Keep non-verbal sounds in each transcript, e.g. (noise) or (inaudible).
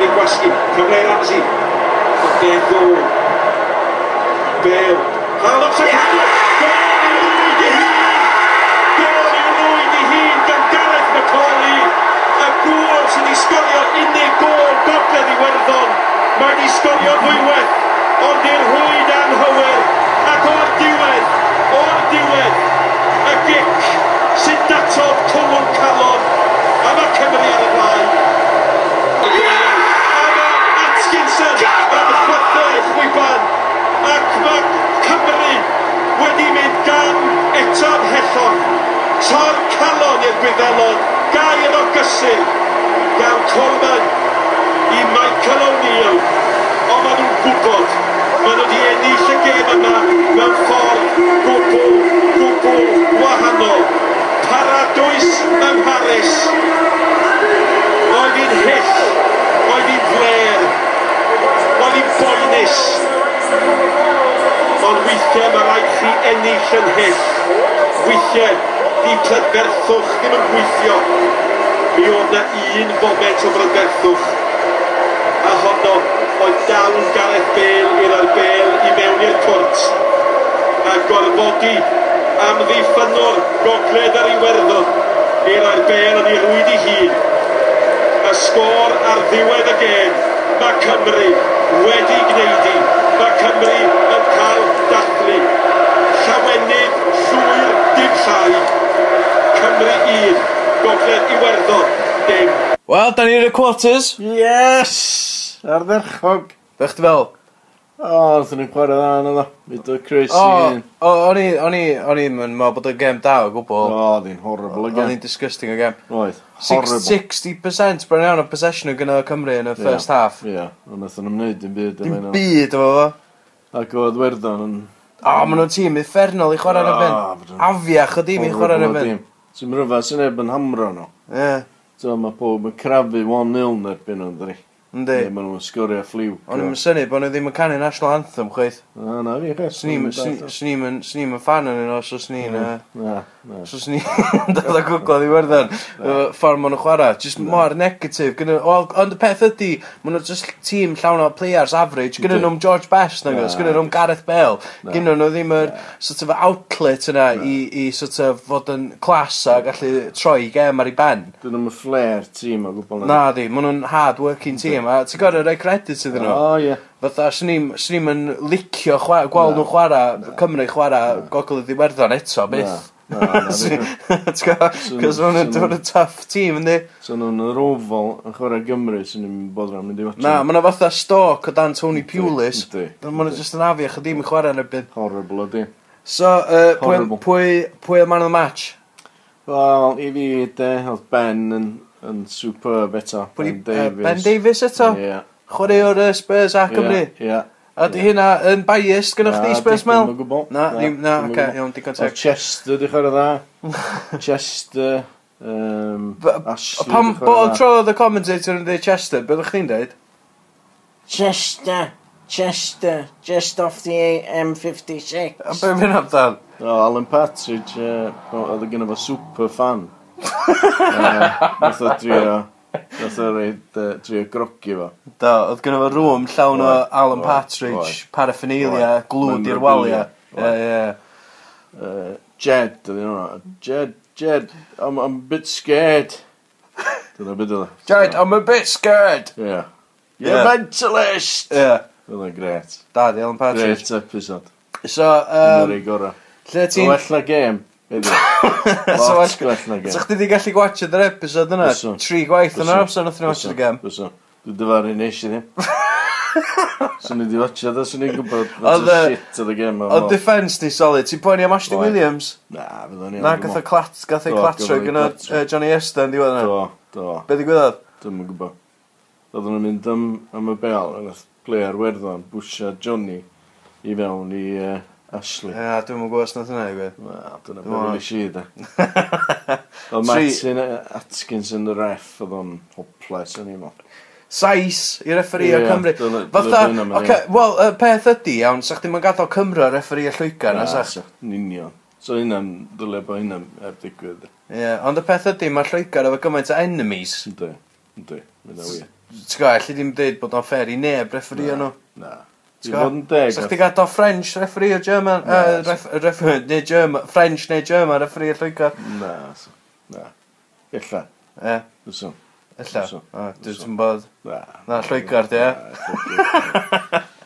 wedi gwasgu. Cyfle Ramsey. Deco. Bale. Harlops a cadw. sy'n ei sgorio unig gol gogledd Iwerddon. Mae'n ei sgorio ddwywedd, ond i'r rhwyd anghywir. Ac o'r diwedd, o'r diwedd, y gic sy'n datodd cwmwn calon. A mae Cymru ar y blaen. Tor calon i'r gwyddelod, gair o gysur, gan Corman i Michael O'Neill. Ond maen nhw'n gwybod, maen nhw wedi ennill y gêm yma mewn ffordd gwbl, gwbl wahanol. Paradwys ym Mharis. Oedd hi'n hyll, oedd hi'n fler, oedd hi'n boenus. Ond weithiau mae rhaid chi ennill yn hyll. Weithiau di trydferthwch ddim yn gweithio. Mi oedd na un foment o brydferthwch. A honno oedd dal yn Gareth Bale i'r arbel i mewn i'r cwrt. A gorfodi am ddiffynor gogledd ar ei werddon i'r arbel yn ei rwyd i hun. Y sgôr ar ddiwedd y gêm, mae Cymru wedi gwneud i. Mae Cymru yn cael dathlu. Llawenydd llwyr dim llai. Cymru 1, Gogledd Iwerddon, dim. Wel, da ni'n y quarters. Yes! Ar dderchog. Ddech ti fel? O, oh, wrthyn ni'n chwarae dda yna dda. Mi dy Chris i un. O, o'n i, o'n i, o'n i'n meddwl bod y gem da o gwbl. O, di'n horrible y gem. O'n i'n disgusting o gem. Oedd, horrible. 60% bron iawn o possession o gyda Cymru yn y first yeah. half. Ie, yeah. ond nath o'n ymwneud dim byd. Dim byd o fo. Ac oedd Werddon yn... O, maen nhw'n tîm effernol i chwarae ar y ben. Afiach o dim i chwarae ar y ben. So mae rhyfedd sy'n ebyn hamro nhw. Ie. So mae pob yn crafu 1-0 nerbyn nhw'n dri. Yndi. Ie, maen nhw'n sgwrio ffliw. Ond yn syni bod nhw ddim yn canu National Anthem, chweith. Na, na, fi chas. Snim yn fan yn yno, so snim... Na, na. So snim yn (laughs) dod o gwglo ddiwerddon. Ffordd maen nhw'n chwarae. Just mor negatif. Ond y peth ydy, maen nhw'n just tîm llawn o players average. Gynnu nhw'n George Best, nag oes. Gynnu nhw'n Gareth Bale. Gynnu nhw ddim yr sort of outlet yna i i sort of fod yn clas a gallu troi i gem ar ei ben. Dyn nhw'n flair tîm o gwbl. Na, di. Maen nhw'n hard working tîm yma, ti'n gorau rhoi credit iddyn nhw. O, ie. Fatha, swn i'n yn licio chwa, gweld nhw chwarae, Cymru chwarae gogl y ddiwerddon eto, byth. Na, na, na. (laughs) Ti'n gwybod? Cos ma'n yn tough team, yndi? So nhw'n yr ofal yn chwarae Gymru sy'n ni'n bod rhan mynd i watch. Na, ma'n fatha stoc o dan Tony Pulis. Ma'n jyst yn afiach o ddim yn chwarae yn y byd. Horrible ydi. So, uh, pwy, pwy, pwy y man of the match? Wel, i fi, de, oedd Ben yn yn superb eto. Ben Davies. Ben Davies eto? Yeah. Chwaraewr uh, Spurs a Cymru. Yeah. A di hynna yn biased gynnwch chi Spurs Mel? Na, ddim, na, oce, iawn, digon teg. Chester di chwarae dda. Chester, um, Ashley Pam bod tro oedd y commentator yn dweud Chester, beth ydych chi'n dweud? Chester, Chester, just off the AM56. A beth mynd amdan? O, Alan Partridge, oedd uh, gynnaf fo super fan. Nath o drio... Nath o reid uh, drio grogi fo. Da, oedd gynnu fo rŵm llawn o Alan Partridge, paraphernalia, glwd i'r walia Ie, ie. Jed, ydyn nhw. Jed, Jed, I'm, I'm a bit scared. Dyna byd oedd. Jed, I'm a bit scared. Ie. Yeah. You're a mentalist. Ie. Yeah. Oedd gret. Da, di Alan Partridge. Great episode. So, um, Yn yr ei gorau. Lle ti'n... Well na game so well, gwell na gen. So chdi di gallu gwachod yr episod yna? Tri gwaith yn yr amser nath ni watchod y gem. Bwso. Dwi'n dyfaru nes i ddim. (laughs) Swn ni di watchod o, swn ni'n gwybod Oedd shit oedd y gem. O defense ni solid. Ti'n poeni am Ashton Williams? Na, fydd o'n iawn. Na, gath o clat, gath e o clatro e gyda Johnny Esther yn diwedd yna. Do, do. Be di gwybod? Dwi'n gwybod. Oedden nhw'n mynd am, am y bel, yn player werddon, bwysio Johnny i fewn i... Uh, Ashley. Ie, yeah, dwi'n mwyn gwybod os nath hynna i gwed. Na, dyna beth nes i da. Oedd Martin uh, Atkins yn y ref, oedd o'n hopeless yn i'n Sais i referi yeah, Cymru. Fatha, oce, wel, y peth ydy iawn, sa'ch ddim yn gadael Cymru o referi o Lloegar, na sa'ch? Ninion. So hynna'n, dylai bod hynna'n er digwydd. Ie, ond y peth ydy, mae Lloegar efo gymaint o enemies. Ynddi, ynddi, mynd o wir. T'w gwybod, allu ddim dweud bod o'n fair i neb referi nhw? Na, Ti'n bod yn deg? Sa'ch ti gadael French referee o German, no, uh, ref, ref, neu German, French neu German referee o Lloegr? Na, na. Illa. E? Wso. Illa? Dwi'n bod. Na. Na, Lloegr, di e?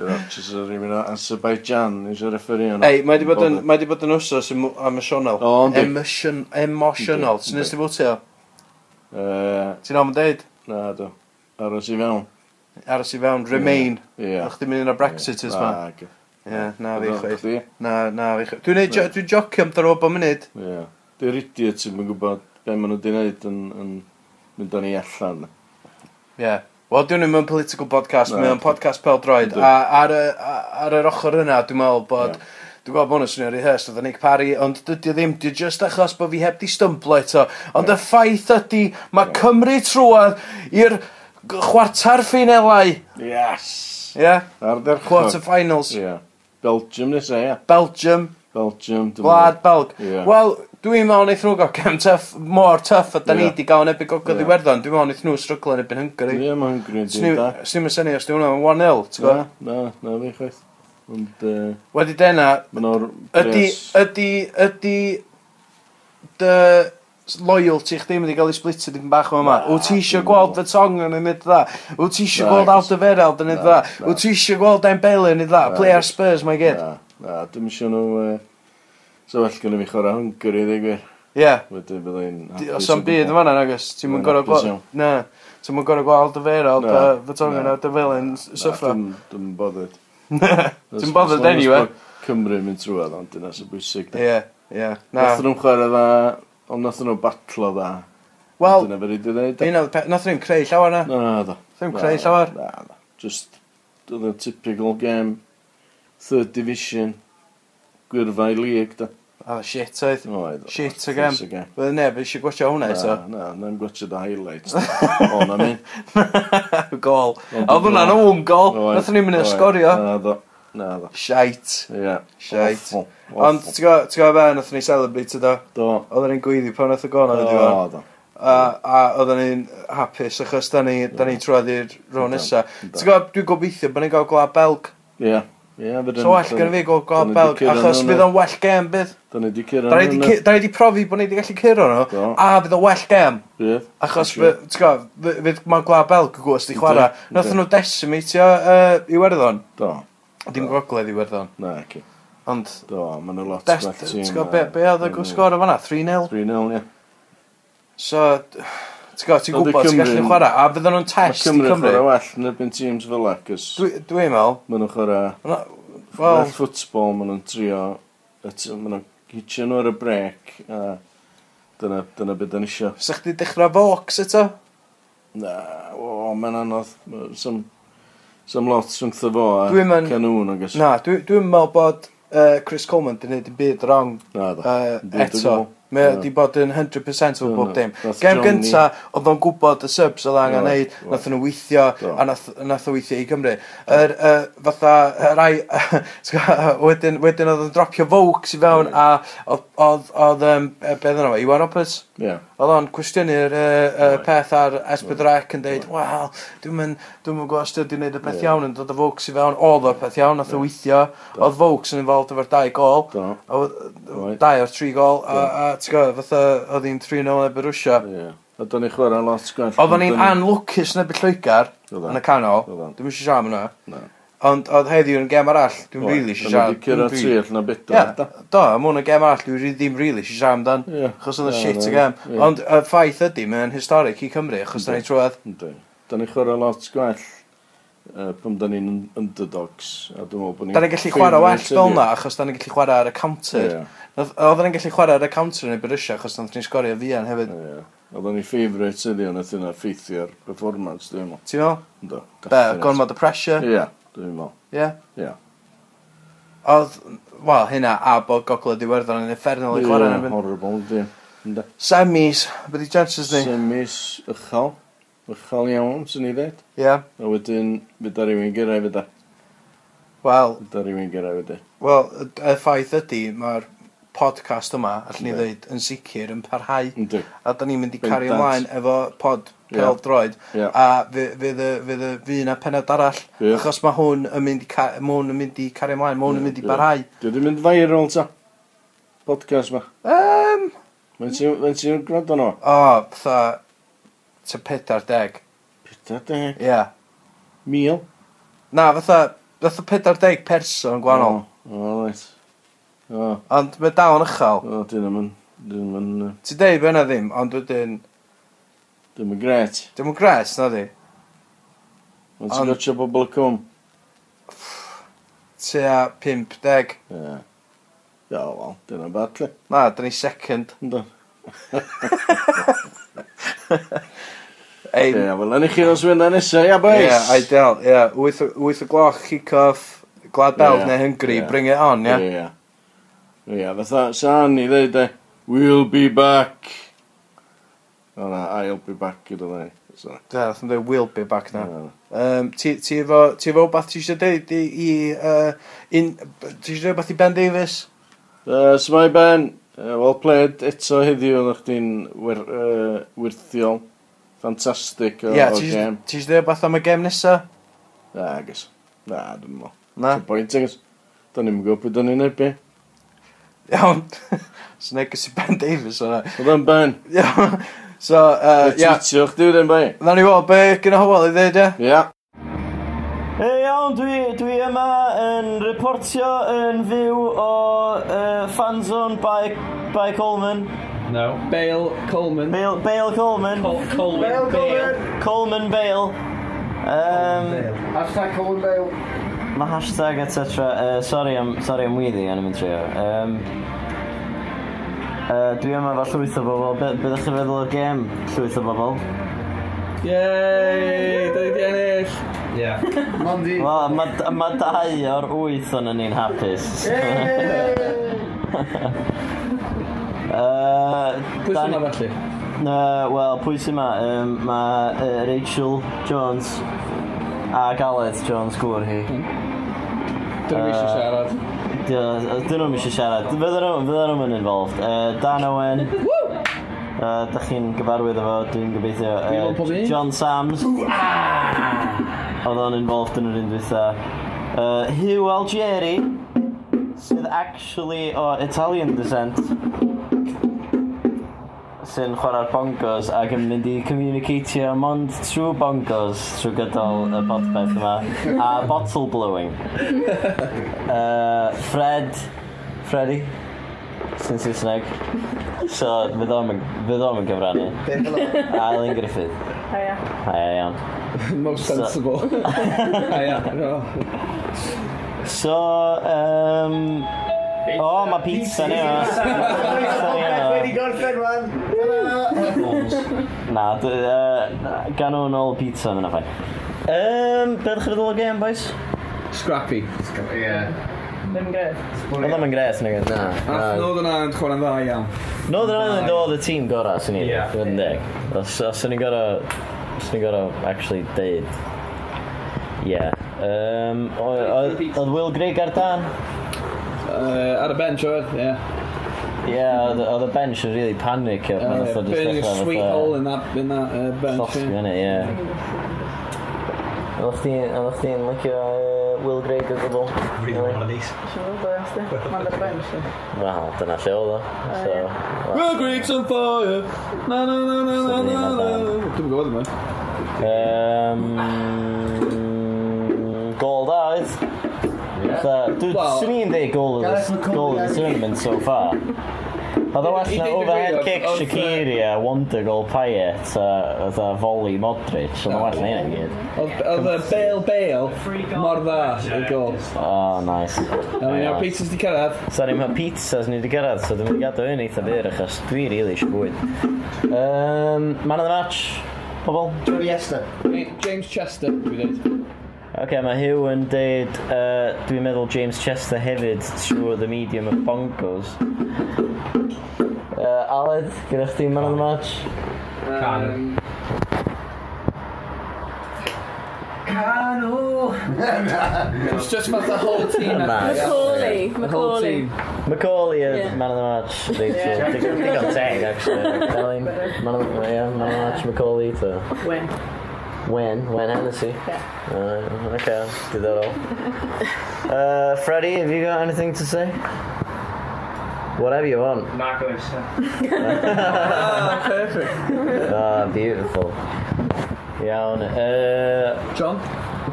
Dwi'n otis o rhywun o Azerbaijan, nes o referee yna. Ei, mae di bod yn, mae di bod yn wsos emosional. O, yndi. Emotion, emotional. Ti'n nes ti fwtio? Ti'n am yn deud? Na, do. Aros i fewn aros i fewn, Remain. Ie. O'ch ti'n mynd i'n o Brexiters ma. Ie, na fi chweith. Na, na fi chweith. Dwi'n jo, dwi'n jocio am ddarob o munud. Ie. Dwi'n idiot sy'n mynd gwybod be maen nhw wedi gwneud yn, yn mynd o'n i allan. Ie. Wel, dwi'n mynd political podcast, no, mae'n podcast pel droed. A ar, ar yr ochr yna, dwi'n meddwl bod... Yeah. Dwi'n gwybod bod hwnna'n swnio'r rehearsed oedd Nick Parry, ond dydy o ddim, dwi'n just achos bod fi heb di stymblo eto. Ond y ffaith ydy, mae. Cymru trwad i'r... Yeah chwarter ffinelau. Yes. Ie? Yeah? Arder Quarter finals. Ie. Yeah. Belgium nes e, ie. Belgium. Belgium. Gwlad Belg. Yeah. Wel, dwi'n meddwl wnaeth nhw gael cem tuff, mor tuff a da ni wedi gael yn nebyn gogodd yeah. werddon. Dwi'n meddwl wnaeth nhw stryglo yn ebyn Hungary. Ie, yeah, mae Hungary yn dyn da. Snym yn syni os dwi'n meddwl 1-0, ti'n gwybod? Na, na, na fi chwaith. Ond, uh, Wedi dena, ydy, ydy, ydy, dy loyalty chdi mynd i gael ei splitio dim bach o'n yma. Wyt ti eisiau gweld y tong yn ymwneud dda? Wyt ti eisiau gweld Alderweireld yn ei dda? Wyt ti eisiau gweld Dembele yn ymwneud dda? Play ar Spurs, mae gyd. Na, dwi'n eisiau nhw... So well gynnu fi chwarae Hungary, ddig wir. Ie. Wedyn bydd ein... Os am byd yn fanna, nagos. Ti'n mwyn gorau gweld... Na. Ti'n mynd gorau gweld Alderweireld, fy tong yn Alderweireld yn syffra. Dwi'n bothered. (laughs) Dwi'n bothered anyway. Cymru mynd trwad, ond dyna sy'n bwysig. Ie, ie. Na. Nath nhw'n chwarae dda Ond nath nhw batlo dda. Wel, dyna fe rydyn ni. Un oedd, nath nhw'n creu llawer na. Na, da. Nath nhw'n creu llawer. Na, da. Just, oedd yn typical game. Third division. Gwyrfau league, da. A oh, shit oedd. Oedd. Shit o gem. Fydde neb eisiau gwachio hwnna eto. Na, na, na'n gwachio da highlights. O, na mi. Gol. Oedd hwnna'n own gol. Nath ni'n mynd i sgorio. Na, do. Na, ddo. Shite. Ie. Yeah. Shite. Ond, ti'n gwybod fe, nath ni celebrate do? Do. Oedden ni'n gweiddi pan nath o gona fyddi fan. Do, do. A, a oedden ni'n hapus achos da ni, da ni trwad i'r rôn nesa. Ti'n gwybod, dwi'n gobeithio bod ni'n gael gwlad belg. Ie. Ie, Yeah, so well gen fi gael gwlad belg, achos bydd o'n well gem bydd. Da ni di cyrra nhw. Da ni di profi bod ni wedi gallu cyrra nhw, a bydd o'n well gem. Bydd. achos, ti'n gwybod, mae gwlad belg y gwrs di chwarae. Nath nhw decimatio uh, Iwerddon. Do. Dim gogledd i werddon. Na, ci. Ond... Do, maen nhw lot best tîm. Ti'n gwybod, be, be oedd y sgor o fanna? 3-0? 3-0, ie. So, ti'n gwybod, ti'n gwybod, ti'n gallu chwarae. A fydden nhw'n test i Cymru. Mae Cymru well yn erbyn teams fel e, cys... Dwi'n meddwl... Maen nhw'n chwarae... Wel... ffwtbol, maen nhw'n trio... Maen nhw'n hitio nhw ar y brec, a... Dyna, dyna beth dyn eisiau. Sa'ch di dechrau Vox eto? Na, o, mae'n anodd. Some Sam lot swngtho fo a Canoon agos. Na, dwi'n dwi meddwl bod uh, Chris Coleman di wneud yn byd wrong na, da, uh, eto. Mae o di bod yn 100% efo bob dim. Gem gynta, oedd o'n gwybod y subs oedd angen neud, nath nhw weithio, a nath o weithio i Gymru. Yr, uh, fatha, rai, (laughs) (laughs) wedyn, wedyn oedd o'n dropio Vokes i fewn, a oedd, oedd, um, beth yna, Iwan Roberts? Yeah. Oedd o'n cwestiynu'r uh, uh, peth ar Esbydrec yn dweud, wel, dwi'n mynd, dwi'n mynd gwybod sydd wedi'i wneud y peth iawn. Yn dod o Vokes i fewn, oedd o'r peth iawn, nath o weithio, oedd Vokes yn involved efo'r dau gol, dau o'r tri gol, a ti'n gwybod, fatha, oedd hi'n 3-0 efo'r Rwysia. Ie. A do'n i chwarae lot gwell. Oedden ni'n anlwcus neu bydd Lloegar Oedden. yn y canol. Oedden. Dwi'n eisiau siarad yna. Na. Ond oedd heddiw yn gem arall, dwi'n rili eisiau siarad. Dwi'n cyrra tri allan o bedwar. Ie, do, am hwn yn gem arall, dwi'n ddim rili eisiau siarad amdan. Ie. Chos oedd y shit y gem. Ond y ffaith ydy, mae'n historic i Cymru, achos da ni trwad. Ynddi. Da ni chwarae lot gwell uh, pam da ni'n underdogs. A dwi'n meddwl bod ni'n... Da ni'n gallu chwarae well fel na, achos da ni'n gallu chwarae ar y counter. Yeah. Oedden ni'n gallu chwarae ar y counter yn ei Brysia, achos da ni'n sgorio fian hefyd. Yeah. Oedden ni'n ffeifreit ydi ond eithaf yna ffeithio'r performance, dwi'n meddwl. Ti'n meddwl? Do. Be, gormod y pressure? Ie, dwi'n meddwl. Ie? Ie. Oedd, wel, hynna, a bod gogledd y diwerddon yn effernol i chwarae yn erbyn. Horrible, di. Semis, beth i chances ni? Semis, ychal Uchal iawn, sy'n i ddweud. Ie. Yeah. A wedyn, fydda rhywun gyrraedd fydda. Wel... Fydda rhywun gyrraedd fydda. Wel, y ffaith ydy, mae'r podcast yma, allwn ni ddweud, yn sicr, yn parhau. Ynddi. A da ni'n mynd i cario ymlaen efo pod pel yeah. droed. Yeah. A fydd y fi na penod arall. Yeah. Achos mae hwn yn mynd i, ca, hwn yn mynd i cario ymlaen, mae hwn yn mynd i barhau. Dwi wedi mynd viral ta. Podcast ma. Um, Mae'n ti'n gwrando nhw? O, fatha, tua pedar deg. Pedar deg? Ia. Yeah. Mil? Na, fatha, fatha pedar deg person gwahanol. O, oh, o, right. O. Oh. Ond mae dal yn ychel. O, oh, dyn am. Dyn am yn... Ti deud be yna ddim, ond wedyn... Dyn am gret. Dyn am gret, na di. Ond ti'n gotio bobl y cwm? Tua 50. Ie. Ia, wel, dyn am badly. Na, dyn ni second. Ynddo. (laughs) Ie, yeah, wel, yn i chi os wyna nesaf, ia, boys! Ie, yeah, ideal, ie. Yeah. wyth o gloch, kick-off, glad belt yeah, neu hungry, yeah. bring it on, ia? Ie, ie. Ie, fatha, sa'n i ddeud, e, we'll be back. O na, I'll be back gyda ni. Da, nath yn dweud will be back na. Um, ti efo, ti efo beth ti eisiau dweud i, i uh, in, ti eisiau dweud beth i Ben Davies? Uh, so mae Ben, uh, well played eto heddiw, o'ch di'n wir, uh, wirthiol. Fantastic o, yeah, o gem. Ti eisiau dweud beth am y gem nesa? Na, agos. Na, dwi'n mo. Na? Ti'n bwynt agos. Da ni'n gwybod beth o'n i'n ebu. Iawn. (laughs) so neges i Ben Davies o'na. Oedd o'n Ben. Iawn. So, uh, ia. Twitio chdi wedi'n bai. Na ni fod, be gyda Howell i ddeud, ie? Ia. E iawn, dwi, dwi yma yn reportio yn fyw o uh, fanzone by, by Coleman. No. Bale Coleman. Bale, Bale Coleman. Col Coleman. Bale. Bale. Coleman Bale. Um, Hashtag Coleman Bale. Mae um, hashtag etc. Uh, sorry am, sorry am weddi, anem yn trio. Um, uh, dwi yma fa llwyth o bobl. Byddwch chi'n feddwl o'r gêm llwyth o bobl? Yey! Da ni di ennill! Yeah. (laughs) Mondi. Wel, mae ma dau o'r wyth o'n ni'n hapus. Yey! (laughs) Uh, Pwy sy'n ma felly? Uh, Wel, pwy sy'n ma? Um, mae uh, Rachel Jones a Galed Jones gwr hi. Hmm. Dyn nhw eisiau siarad. Dyn nhw'n eisiau siarad. Fydden nhw yn involved. Uh, Dan Owen. (laughs) Uh, da chi'n gyfarwydd efo, dwi'n gobeithio. Uh, John Sams. Oedd o'n involved yn yr un dwytha. Uh, Hugh Algeri, sydd actually o Italian descent sy'n chwarae'r bongos ac yn mynd i communicatio mond trwy bongos trwy gydol y podpeth yma a bottle blowing. (laughs) Uh, Fred Freddy sy'n Saesneg. So fydd o'm yn gyfrannu. A Elin Griffith. Haia Haia iawn. Most sensible. (laughs) A ia so um, O, oh, mae pizza. Ni yma. Pizza. Ni yma. Mae pizza. Ni. Jones. Na, dy, uh, gan o'n ôl pizza, mae'n ffain. Um, be ddech chi'n feddwl o game, boys? Scrappy. Scrappy, ie. Ddim yn gret. Oedd ddim yn gres, nag oedd. Na. Northern Ireland chwarae'n dda iawn. Northern Ireland oedd y tîm gorau, sy'n ni. Fy'n deg. Os o'n ni'n gorau... Os o'n i'n gorau actually deud... Ie. Um, oedd Will Grigg ar dan? Uh, ar y bench oedd, ie. Ie, oedd y bench yn really panic o pan oedd o Burning a sweet hole in that, in that uh, bench. Llosgi fyny, ie. Oedd chdi'n licio Will Gray o gwbl? Really one of these. Wel, dyna lle oedd o. Will Gray's on fire! Na na na na na na na Dwi'n gwybod yma. Um, gol da, oedd? Dwi'n swn i'n dweud goal of the tournament so far. Oedd o well na overhead kick Shaqiri a wonder goal Payet a oedd a volley Modric. Oedd o well na hynny gyd. Oedd y Bale Bale mor dda yn gol Oh, nice. Ond iawn pizzas di cyrraedd. Sorry mae pizzas ni di cyrraedd, so dwi'n mynd gadw hyn eitha byr achos dwi rili eisiau bwyd. Um, man of the match, pobl? Joey Esther. James Chester, dwi dweud. Ok, mae Hugh yn deud, uh, dwi'n meddwl James Chester hefyd trwy the medium of bongos. Uh, Aled, gyda chdi man of the match? Um, Cano! It's just about the whole team. Macaulay. Macaulay. Macaulay is yeah. man of the match. Digon teg, actually. (laughs) Elin, Man of the match, Macaulay. Where? Wen, Wen Hennessy. Yeah. Uh, okay, did that all. uh, Freddie, have you got anything to say? Whatever you want. Marcos. Ah, perfect. Ah, beautiful. Iawn. Uh, John?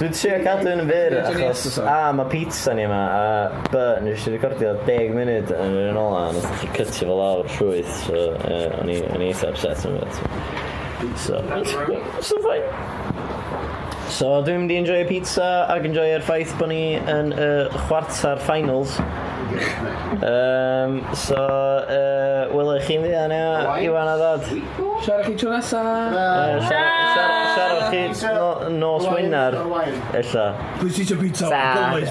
Dwi'n trio cadw yn y fyr achos A, ah, mae pizza ni yma A, B, nes i recordio 10 munud yn yr un ola a Nes i cytio fel lawr llwyth So, uh, o'n i eitha upset yn fyr So, so fine. So, dwi'n mynd i enjoy pizza ac enjoy'r ffaith bod ni yn y uh, chwarter finals. Um, so, uh, welai chi'n ddian anio, Iwan a ddod. Siarad chi tro nesa? Uh, Siarad chi nos wynar, illa. Please eat your pizza, always,